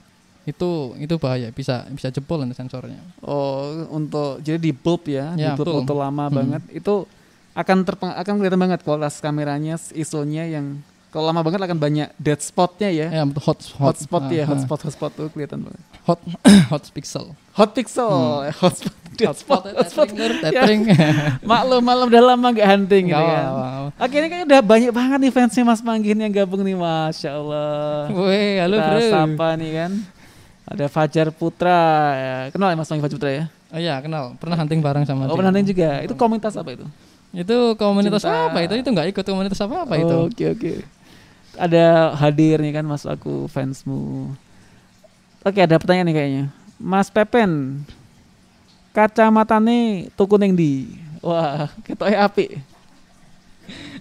Itu itu bahaya bisa bisa jebol nanti sensornya. Oh, untuk jadi di bulb ya, Ya, di bulb betul. lama Hmm. banget itu akan terpeng akan kelihatan banget kualitas kameranya, ISO-nya yang kalau lama banget akan banyak dead spotnya ya. Ya, betul, hot hotspot ya, ah, ah. hotspot hotspot tuh kelihatan banget. hot hot pixel. Hot pixel, eh, hotspot, dead spot, hotspot. tethering, Ya. tethering. Maklum, malam udah lama gak hunting gitu kan. ini kan udah banyak banget nih fansnya Mas Manggin yang gabung nih, masya Allah. Weh, halo Kita bro. sapa nih kan. Ada Fajar Putra. Ya. Kenal ya Mas Pangi Fajar Putra ya? Oh iya kenal, pernah hunting bareng sama Oh, dia. pernah hunting juga. Itu komunitas apa itu? Itu komunitas Cinta. apa itu? Itu nggak ikut komunitas apa apa itu? Oh, Oke oke. Ada hadir nih kan Mas aku fansmu. Oke ada pertanyaan nih kayaknya. Mas Pepen, kacamatane tuku ning di? Wah, ketoke apik.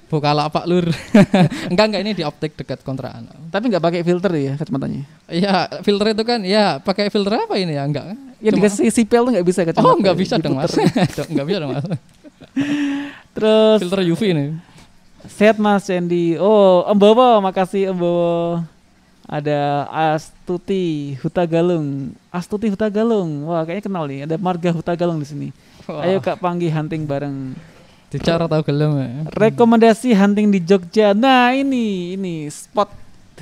Bukala Pak Lur. enggak enggak ini di optik dekat kontrakan. Tapi nggak pakai filter ya kacamatanya. Iya, filter itu kan ya pakai filter apa ini ya? Enggak. Ya Cuma- dikasih sipil tuh nggak bisa kacamata. Oh, enggak bisa dong, Mas. Enggak bisa dong, Mas. Terus Filter UV ini. Sehat Mas Sandy. Oh, Embowo, makasih Embowo. Ada Astuti Hutagalung. Astuti Hutagalung. Wah, kayaknya kenal nih. Ada Marga Hutagalung di sini. Ayo Kak Panggi hunting bareng. Dicara tahu gelem ya. Rekomendasi hunting di Jogja. Nah, ini ini spot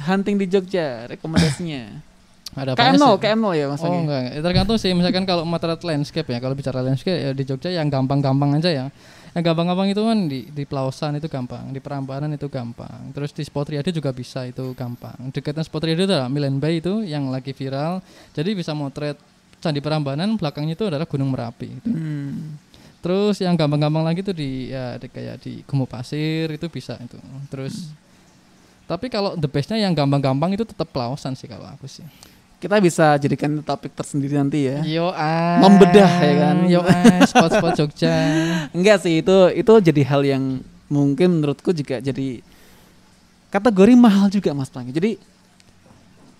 hunting di Jogja rekomendasinya. Ada apa KM0, KM0 ya Mas Oh enggak, enggak. tergantung sih misalkan kalau motret landscape ya, kalau bicara landscape ya di Jogja yang gampang-gampang aja ya. Yang gampang-gampang itu kan di di Pelausan itu gampang, di Perambanan itu gampang. Terus di Spot Riyadi juga bisa itu gampang. Dekatnya Spot itu adalah Milen Bay itu yang lagi viral. Jadi bisa motret Candi Perambanan, belakangnya itu adalah Gunung Merapi itu. Hmm. Terus yang gampang-gampang lagi tuh di ya di, kayak di Gumuk Pasir itu bisa itu. Terus tapi kalau the bestnya yang gampang-gampang itu tetap Pelausan sih kalau aku sih. Kita bisa jadikan topik tersendiri nanti ya. Yo ah. Membedah, ya kan? Yo ah, spot-spot Jogja. Enggak sih itu itu jadi hal yang mungkin menurutku juga jadi kategori mahal juga Mas Panggi. Jadi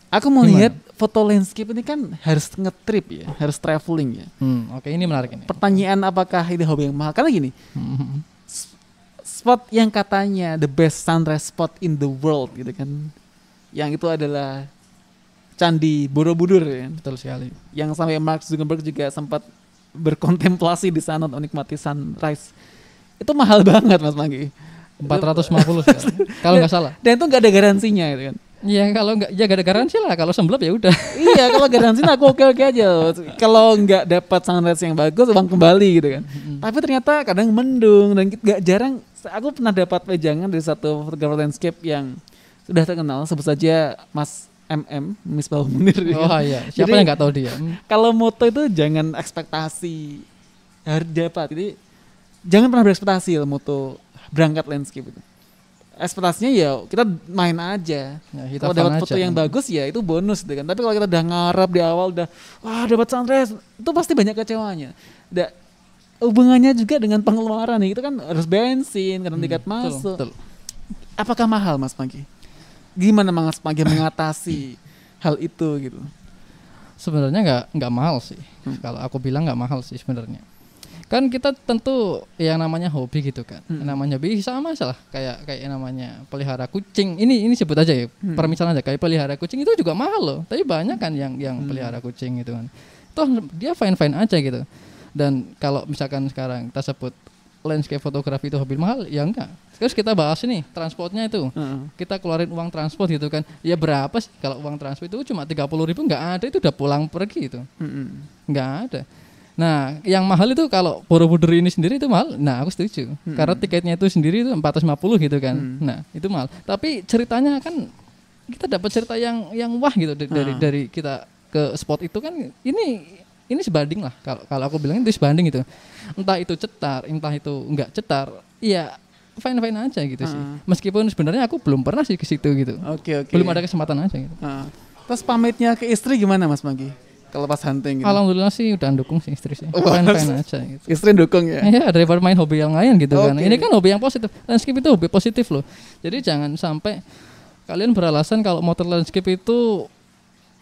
aku melihat foto landscape ini kan harus ngetrip ya, harus traveling ya. Hmm, oke ini menarik ini. Pertanyaan apakah ini hobi yang mahal? Karena gini, spot yang katanya the best sunrise spot in the world gitu kan. Yang itu adalah Candi Borobudur ya. Betul sekali. Yang sampai Mark Zuckerberg juga sempat berkontemplasi di sana untuk menikmati sunrise. Itu mahal banget Mas Manggi. 450 sekarang. Kalau nggak salah. Dan itu nggak ada garansinya gitu kan. Iya kalau nggak ya nggak ada garansi lah. Kalau semblep ya udah. iya kalau garansinya aku oke oke aja. Kalau nggak dapat sunrise yang bagus uang kembali gitu kan. Tapi ternyata kadang mendung dan nggak jarang. Aku pernah dapat wejangan dari satu fotografer landscape yang sudah terkenal sebut saja Mas MM Misbah Munir. ya kan. Oh iya. Siapa Jadi- yang nggak tahu dia? Hmm. kalau moto itu jangan ekspektasi harus dapat jadi jangan pernah berekspektasi lah moto berangkat landscape itu ekspektasinya ya kita main aja Ya, kita kalau dapat aja. foto yang bagus ya itu bonus gitu kan tapi kalau kita udah ngarap di awal udah wah dapat sunrise itu pasti banyak kecewanya da, hubungannya juga dengan pengeluaran nih itu kan harus bensin karena tiket Hmm, betul, masuk betul. apakah mahal mas Pagi gimana mas Pagi mengatasi hal itu gitu Sebenarnya nggak nggak mahal sih. Hmm. Kalau aku bilang nggak mahal sih sebenarnya. Kan kita tentu yang namanya hobi gitu kan. Hmm. Namanya hobi sama salah kayak kayak namanya pelihara kucing. Ini ini sebut aja ya. Hmm. Permisalan aja kayak pelihara kucing itu juga mahal loh. Tapi banyak kan yang yang Hmm. pelihara kucing gitu kan. Toh dia fine fine aja gitu. Dan kalau misalkan sekarang kita sebut landscape fotografi itu hobi mahal, ya enggak. Terus kita bahas ini transportnya itu Heeh. kita keluarin uang transport gitu kan ya berapa sih kalau uang transport itu cuma 30 ribu nggak ada itu udah pulang pergi itu Mm-mm. nggak ada nah yang mahal itu kalau Borobudur ini sendiri itu mahal nah aku setuju Hmm. karena tiketnya itu sendiri itu 450 gitu kan Hmm. nah itu mahal tapi ceritanya kan kita dapat cerita yang yang wah gitu dari Ah. dari kita ke spot itu kan ini ini sebanding lah kalau kalau aku bilang itu sebanding itu entah itu cetar entah itu enggak cetar ya fine fine aja gitu sih Ah. meskipun sebenarnya aku belum pernah sih ke situ gitu Oke oke. belum ada kesempatan aja gitu. Ah. Terus pamitnya ke istri gimana Mas Magi? Kalau pas hunting gitu. Alhamdulillah sih udah dukung sih istri sih. Wah. Fine fine aja gitu. Istri dukung ya. Ya daripada main hobi yang lain gitu kan. Oke. Ini kan hobi yang positif. Landscape itu hobi positif loh. Jadi jangan sampai kalian beralasan kalau motor landscape itu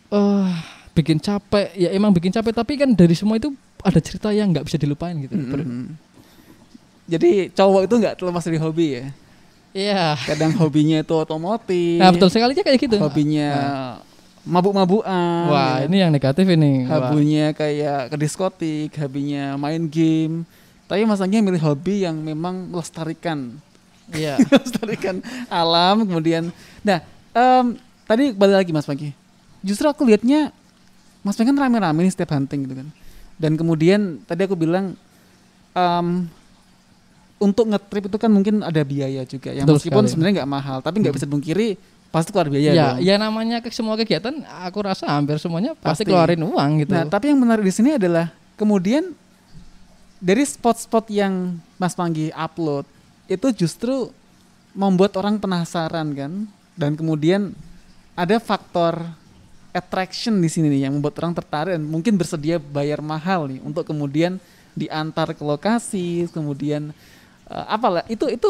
eh bikin capek. Ya emang bikin capek tapi kan dari semua itu ada cerita yang nggak bisa dilupain gitu. Ber- Mm-mm. Jadi cowok itu nggak terlepas dari hobi ya. Iya. Kadang hobinya itu otomotif. Nah betul sekali kayak gitu. Hobinya mabuk-mabukan. Wah ya ini yang negatif ini. Wah. Hobinya kayak ke diskotik, hobinya main game. Tapi Mas Anggi milih hobi yang memang melestarikan Iya. melestarikan alam kemudian nah em, tadi balik lagi Mas Panggi justru aku lihatnya Mas Panggi kan rame-rame nih setiap hunting gitu kan dan kemudian tadi aku bilang em, untuk ngetrip itu kan mungkin ada biaya juga yang Betul meskipun sebenarnya nggak mahal tapi nggak Hmm. bisa dipungkiri pasti keluar biaya ya, dong. ya namanya ke semua kegiatan aku rasa hampir semuanya Pasti. pasti, keluarin uang gitu. Nah, tapi yang menarik di sini adalah kemudian dari spot-spot yang Mas Panggi upload itu justru membuat orang penasaran kan dan kemudian ada faktor attraction di sini nih yang membuat orang tertarik dan mungkin bersedia bayar mahal nih untuk kemudian diantar ke lokasi kemudian eh, apalah itu itu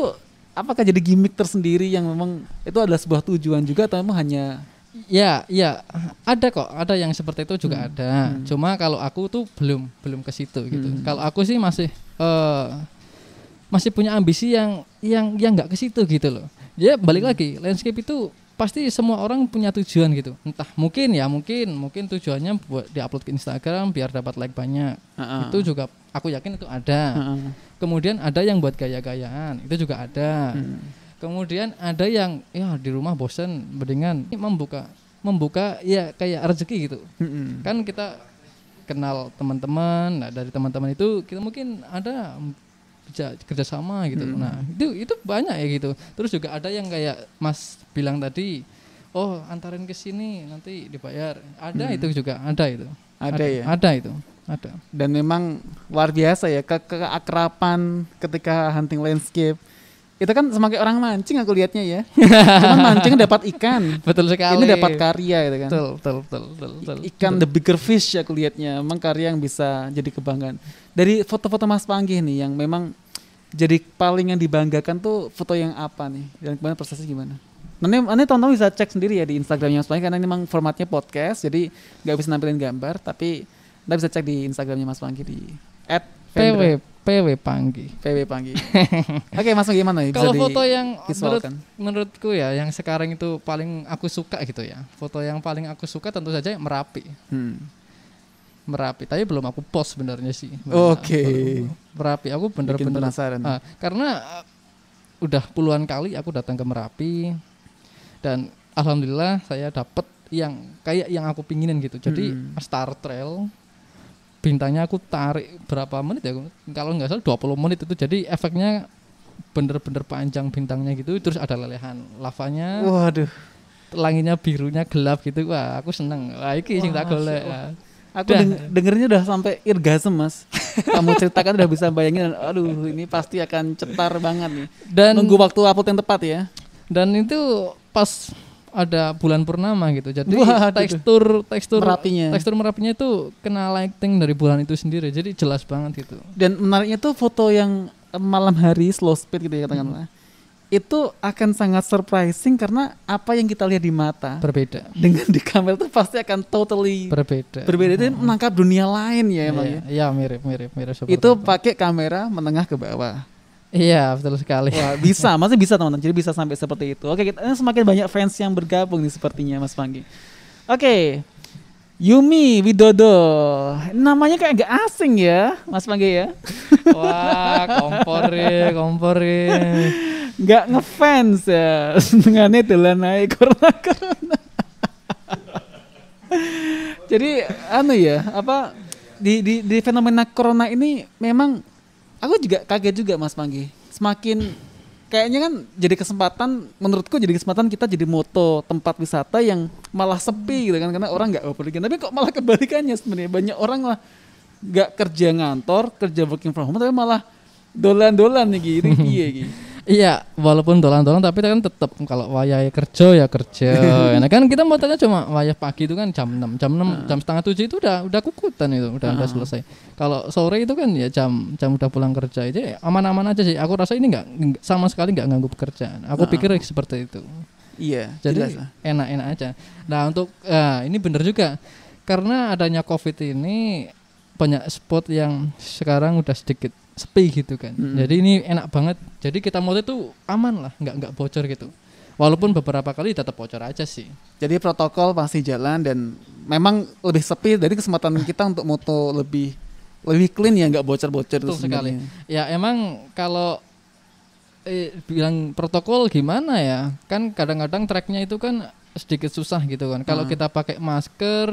apakah jadi gimmick tersendiri yang memang itu adalah sebuah tujuan juga atau memang hanya Ya, ya ada kok, ada yang seperti itu juga ada. Hmm. Cuma kalau aku tuh belum belum ke situ gitu. Hmm. Kalau aku sih masih eh masih punya ambisi yang yang yang nggak ke situ gitu loh. Ya balik lagi, landscape itu pasti semua orang punya tujuan gitu. Entah mungkin ya, mungkin mungkin tujuannya buat diupload ke Instagram biar dapat like banyak. Heeh. Itu juga aku yakin itu ada. Heeh. Kemudian ada yang buat gaya-gayaan, itu juga ada. Hmm. Kemudian ada yang ya di rumah bosen mendingan membuka membuka ya kayak rezeki gitu. Mm-mm. Kan kita kenal teman-teman, nah dari teman-teman itu kita mungkin ada bisa kerjasama gitu. Mm. Nah itu itu banyak ya gitu. Terus juga ada yang kayak Mas bilang tadi, oh antarin ke sini nanti dibayar. Ada Mm. itu juga ada itu. Ada ya? Ada itu. Ada. dan memang luar biasa ya ke keakrapan ketika hunting landscape itu kan semakin orang mancing aku lihatnya ya cuman mancing dapat ikan Betul sekali. ini dapat karya gitu kan Betul, betul, betul, betul, betul. ikan Betul. the bigger fish aku lihatnya memang karya yang bisa jadi kebanggaan dari foto-foto Mas Panggih nih yang memang jadi paling yang dibanggakan tuh foto yang apa nih dan kemudian prosesnya gimana Nanti, nanti teman-teman bisa cek sendiri ya di Instagramnya Mas Panggih karena ini memang formatnya podcast jadi nggak bisa nampilin gambar tapi Anda bisa cek di Instagramnya Mas Panggi di PW PW Panggi. PW Panggi. Oke, Mas Panggi gimana ya? Kalau foto yang menurut menurutku ya yang sekarang itu paling aku suka gitu ya. Foto yang paling aku suka tentu saja Merapi. Hmm. Merapi, tapi belum aku post sebenarnya sih. Oke. Baru Merapi aku bener-bener penasaran. Ah, karena uh, udah puluhan kali aku datang ke Merapi dan alhamdulillah saya dapet yang kayak yang aku pinginin gitu. Jadi Hmm. Star Trail bintangnya aku tarik berapa menit ya? Kalau nggak salah 20 menit itu jadi efeknya bener-bener panjang bintangnya gitu terus ada lelehan lavanya Waduh. langitnya birunya gelap gitu wah aku seneng wah iki sing tak golek. Aku Dah. deng- dengernya udah sampai irgasm, Mas. Kamu ceritakan udah bisa bayangin aduh ini pasti akan cetar banget nih. dan Nunggu waktu upload yang tepat ya. dan itu pas ada bulan purnama gitu jadi Waduh. tekstur tekstur Merapinya. tekstur merapinya itu kena lighting dari bulan itu sendiri jadi jelas banget gitu Dan menariknya tuh foto yang malam hari slow speed gitu ya katakanlah. Itu akan sangat surprising karena apa yang kita lihat di mata berbeda dengan di kamera tuh pasti akan totally berbeda berbeda itu menangkap dunia lain ya emang ya. iya iya, mirip mirip mirip seperti Itu pakai kamera menengah ke bawah. Iya betul sekali Wah, bisa, masih bisa teman-teman. Jadi bisa sampai seperti itu. Oke, kita semakin banyak fans yang bergabung nih sepertinya Mas Panggi. Oke. Yumi Widodo. Namanya kayak agak asing ya, Mas Panggi ya. wah kompor ya kompor ya Nggak ngefans ya. Senengannya dolan naik corona-corona. Jadi anu ya, apa di, di di fenomena corona ini memang aku juga kaget juga Mas Panggi. Semakin kayaknya kan jadi kesempatan menurutku jadi kesempatan kita jadi moto tempat wisata yang malah sepi gitu kan karena orang nggak pergi tapi kok malah kebalikannya sebenarnya? Banyak orang lah nggak kerja ngantor kerja working from home tapi malah dolan-dolan nih gitu. Iya gitu Iya, walaupun dolan-dolan tapi kan tetap kalau wayah kerja ya kerja. nah kan kita mau tanya cuma wayah pagi itu kan jam 6, jam 6, jam setengah 7 itu udah udah kukutan itu, udah udah Ah. selesai. Kalau sore itu kan ya jam jam udah pulang kerja itu ya aman-aman aja sih. Aku rasa ini nggak nggak- sama sekali nggak ganggu pekerjaan. Aku Ah. pikir seperti itu. iya Jadi enak-enak aja. Nah untuk ah, ini bener juga karena adanya covid ini banyak spot yang sekarang udah sedikit sepi gitu kan. Jadi ini enak banget. Jadi kita mau itu aman lah, nggak nggak bocor gitu. Walaupun beberapa kali tetap bocor aja sih. jadi protokol pasti jalan dan memang lebih sepi dari kesempatan kita untuk moto lebih lebih clean ya nggak bocor-bocor itu sekali. Ya emang kalau eh, bilang protokol gimana ya? Kan kadang-kadang tracknya itu kan sedikit susah gitu kan. Kalau Hmm. kita pakai masker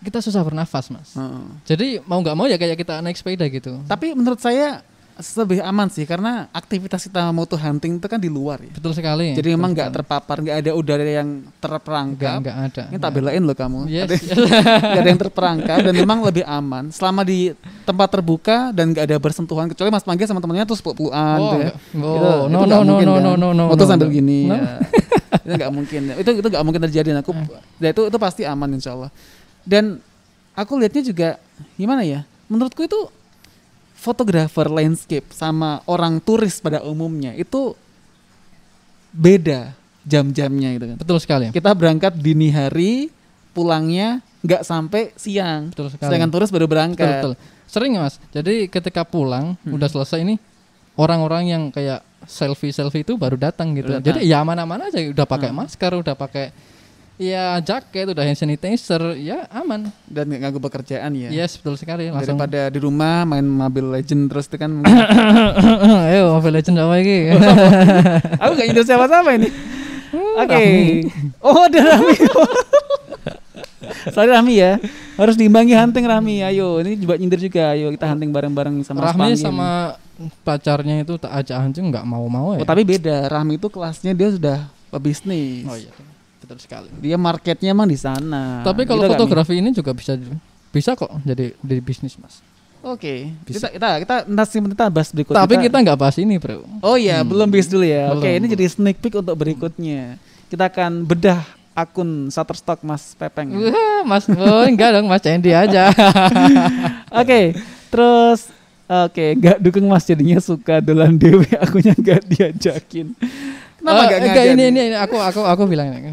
kita susah bernafas mas. Heeh. Jadi mau nggak mau ya kayak kita naik sepeda gitu. Tapi menurut saya lebih aman sih karena aktivitas kita moto hunting itu kan di luar ya. Betul sekali. Jadi memang nggak terpapar, nggak ada udara yang terperangkap. nggak ada. Ini tak belain loh kamu. Yes. Ada- nggak ada yang terperangkap dan memang lebih aman selama di tempat terbuka dan nggak ada bersentuhan kecuali Mas Mangga sama temennya terus peluk-pelukan Oh, gitu ya. Itu- Oh, itu no, nggak no, no, mungkin no, kan. no, no, no, Foto no, sambil no. gini. No. ya. itu nggak mungkin. Itu itu nggak mungkin terjadi. Dan aku, Eh. itu itu pasti aman insya Allah. Dan aku lihatnya juga gimana ya? Menurutku itu fotografer landscape sama orang turis pada umumnya itu beda jam-jamnya gitu kan. Betul sekali. Kita berangkat dini hari, pulangnya nggak sampai siang. Betul sekali. Sedangkan turis baru betul, berangkat. betul. Sering ya, Mas. Jadi ketika pulang Hmm. udah selesai ini orang-orang yang kayak selfie selfie itu baru datang gitu. Baru datang. Jadi ya mana-mana aja udah pakai Hmm. masker, udah pakai ya jaket, udah hand sanitizer, ya aman. Dan nggak ganggu pekerjaan ya. Yes, betul sekali. Langsung Daripada di rumah main Mobile Legend terus itu kan Ayo Mobile Legends apa lagi? aku gak nyindir siapa-siapa ini. Oke. Oh, ada Rami. Sorry Rami ya. Harus diimbangi hunting Rami. Ayo, ini juga nyindir juga. Ayo kita hunting bareng-bareng sama Panggil. sama pacarnya itu tak ajak hunting nggak mau-mau ya. Oh, tapi beda. Rahmi itu kelasnya dia sudah pebisnis. Oh iya. Betul sekali. Dia marketnya emang di sana. Tapi kalau Gitu fotografi ini juga bisa bisa kok jadi jadi bisnis mas. Oke, Bisa. kita kita kita nanti kita bahas berikutnya. Tapi kita nggak bahas ini bro. Oh iya, Hmm. belum bis dulu ya. Oke, Belum. ini jadi sneak peek untuk berikutnya. Kita akan bedah akun Shutterstock Mas Pepeng. Wah, mas, oh enggak dong mas Cendi aja. Oke, terus oke, nggak dukung Mas jadinya suka dolan dewe akunya nggak diajakin. Kenapa Eh, nggak enggak, ini, ini ini aku aku aku bilang ini.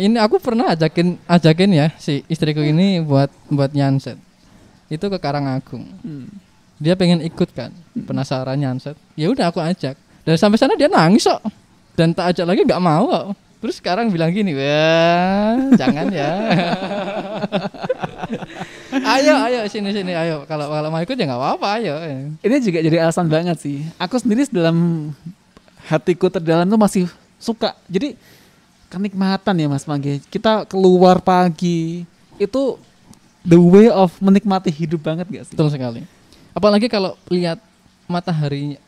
Ini aku pernah ajakin ajakin ya si istriku ini buat buat nyanset. Itu ke Karangagung. Hmm. Dia pengen ikut kan, penasaran nyanset. Ya udah aku ajak. Dan sampai sana dia nangis kok. Dan tak ajak lagi nggak mau kok. Terus sekarang bilang gini, wah jangan ya. ayo ayo sini sini ayo. Kalau kalau mau ikut ya nggak apa-apa ayo. Ini juga jadi alasan banget sih. Aku sendiri dalam hatiku terdalam tuh masih suka. Jadi kenikmatan ya Mas Mangge. Kita keluar pagi itu the way of menikmati hidup banget gak sih? Betul sekali. Apalagi kalau lihat matahari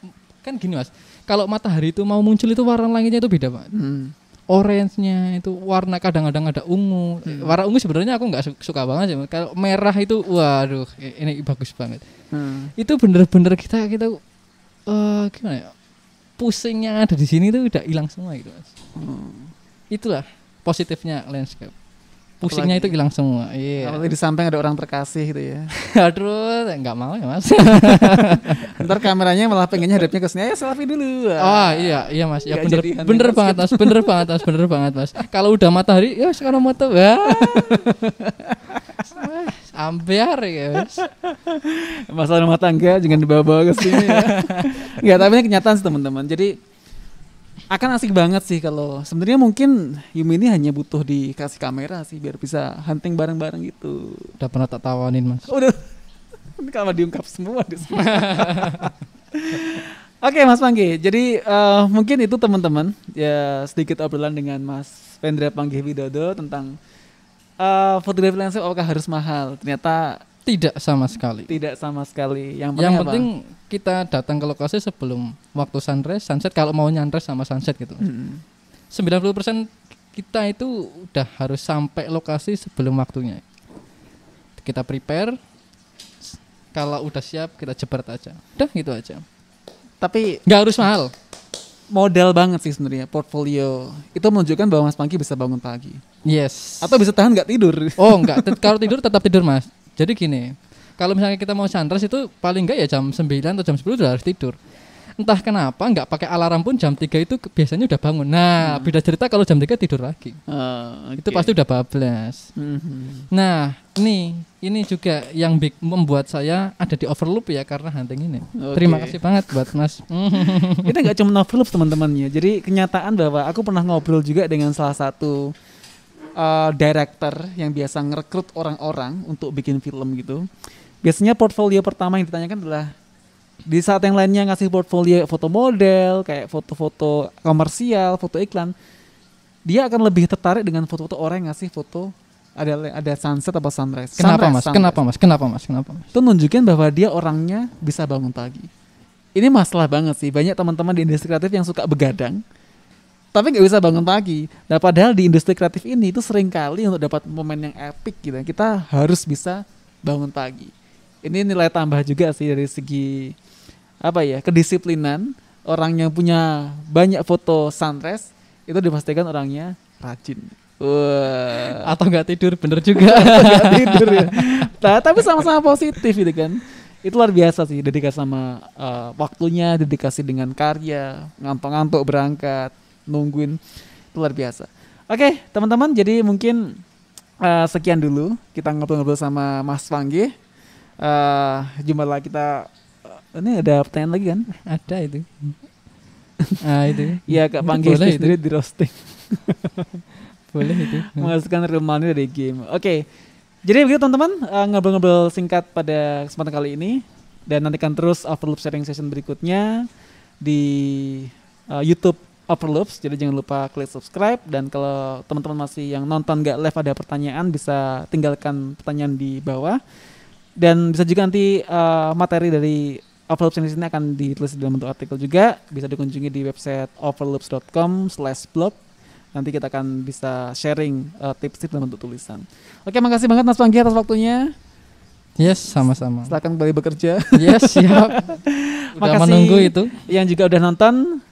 kan gini mas, kalau matahari itu mau muncul itu warna langitnya itu beda banget. Hmm. Orange-nya itu warna kadang-kadang ada ungu. Warna ungu sebenarnya aku nggak su- suka banget sih. Kalau merah itu, waduh, ini bagus banget. Hmm. Itu bener-bener kita kita eh gimana ya? Pusing yang ada di sini itu udah hilang semua gitu mas. Hmm. Itulah positifnya landscape. Pusingnya Apalagi- itu hilang semua. Iya. Apalagi di samping ada orang terkasih gitu ya. Aduh, nggak mau ya mas. Ntar kameranya malah pengennya hadapnya ke sini, ayo selfie dulu. Oh iya iya mas ya bener bener basket. banget mas bener banget mas bener banget mas kalau udah matahari ya sekarang wah Wah, ambiar ya mas Masalah rumah tangga jangan dibawa-bawa ke sini ya. Enggak, tapi ini kenyataan sih teman-teman. Jadi akan asik banget sih kalau sebenarnya mungkin Yumi ini hanya butuh dikasih kamera sih biar bisa hunting bareng-bareng gitu. udah pernah tak tawanin mas Udah. Ini kalau diungkap semua di sini. Oke Mas Panggi, jadi eh, mungkin itu teman-teman ya sedikit obrolan dengan Mas Pendra Panggi Widodo tentang eh, fotografi landscape apakah harus mahal? Ternyata tidak sama sekali tidak sama sekali. Yang penting, yang apa? penting kita datang ke lokasi sebelum waktu sunrise sunset kalau mau nyandres sama sunset gitu Hmm. 90% kita itu udah harus sampai lokasi sebelum waktunya kita prepare kalau udah siap kita jebret aja udah gitu aja Tapi nggak harus mahal modal banget sih sebenarnya portfolio itu menunjukkan bahwa Mas Panggi bisa bangun pagi yes atau bisa tahan nggak tidur. Oh enggak, Tet- kalau tidur tetap tidur mas. Jadi gini, kalau misalnya kita mau sunrise itu paling enggak ya jam 9 atau jam 10 udah harus tidur. Entah kenapa nggak pakai alarm pun jam 3 itu biasanya udah bangun. Nah, beda cerita kalau jam 3 tidur lagi. Oh, Itu oke. pasti udah bablas. Mhm. Nah, ini ini juga yang big, membuat saya ada di overloop ya karena hunting ini. Oke. Terima kasih banget buat Mas. Kita nggak cuma overloop teman-temannya. Jadi kenyataan bahwa aku pernah ngobrol juga dengan salah satu uh, director yang biasa ngerekrut orang-orang untuk bikin film gitu. Biasanya portfolio pertama yang ditanyakan adalah di saat yang lainnya ngasih portfolio foto model, kayak foto-foto komersial, foto iklan, dia akan lebih tertarik dengan foto-foto orang yang ngasih foto ada ada sunset atau sunrise. Kenapa Sunrise, Mas? sunrise. Kenapa Mas? Kenapa Mas? Kenapa Mas? Itu nunjukin bahwa dia orangnya bisa bangun pagi. ini masalah banget sih. Banyak teman-teman di industri kreatif yang suka begadang, tapi nggak bisa bangun pagi. Nah padahal di industri kreatif ini itu sering kali untuk dapat momen yang epic gitu, kita harus bisa bangun pagi. Ini nilai tambah juga sih dari segi apa ya kedisiplinan orang yang punya banyak foto sunrise itu dipastikan orangnya rajin. Wah. Atau nggak tidur bener juga. Nggak tidur ya. Nah, tapi sama-sama positif gitu kan. Itu luar biasa sih dedikasi sama uh, waktunya, dedikasi dengan karya, ngantuk-ngantuk berangkat, nungguin itu luar biasa. Oke, teman-teman, jadi mungkin uh, sekian dulu kita ngobrol-ngobrol sama Mas Panggi. Uh, jumpa lagi kita uh, ini ada pertanyaan lagi kan? Ada itu. Ah itu. Iya, Kak Panggi Boleh itu. sendiri di roasting. Boleh itu. menghasilkan real money dari game. Oke. Jadi begitu teman-teman uh, ngobrol-ngobrol singkat pada kesempatan kali ini dan nantikan terus Overloop sharing session berikutnya di uh, YouTube Overloops. Jadi jangan lupa klik subscribe dan kalau teman-teman masih yang nonton nggak live ada pertanyaan bisa tinggalkan pertanyaan di bawah dan bisa juga nanti uh, materi dari Overloops sharing session ini akan ditulis dalam bentuk artikel juga bisa dikunjungi di website overloops.com/blog nanti kita akan bisa sharing uh, tips-tips dalam bentuk tulisan. Oke, makasih banget Mas Panggi atas waktunya. Yes, sama-sama. Silakan kembali bekerja. Yes, siap. Udah Makasih. menunggu itu. Yang juga udah nonton,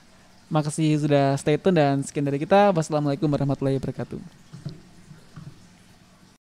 makasih sudah stay tune dan sekian dari kita. Wassalamualaikum warahmatullahi wabarakatuh.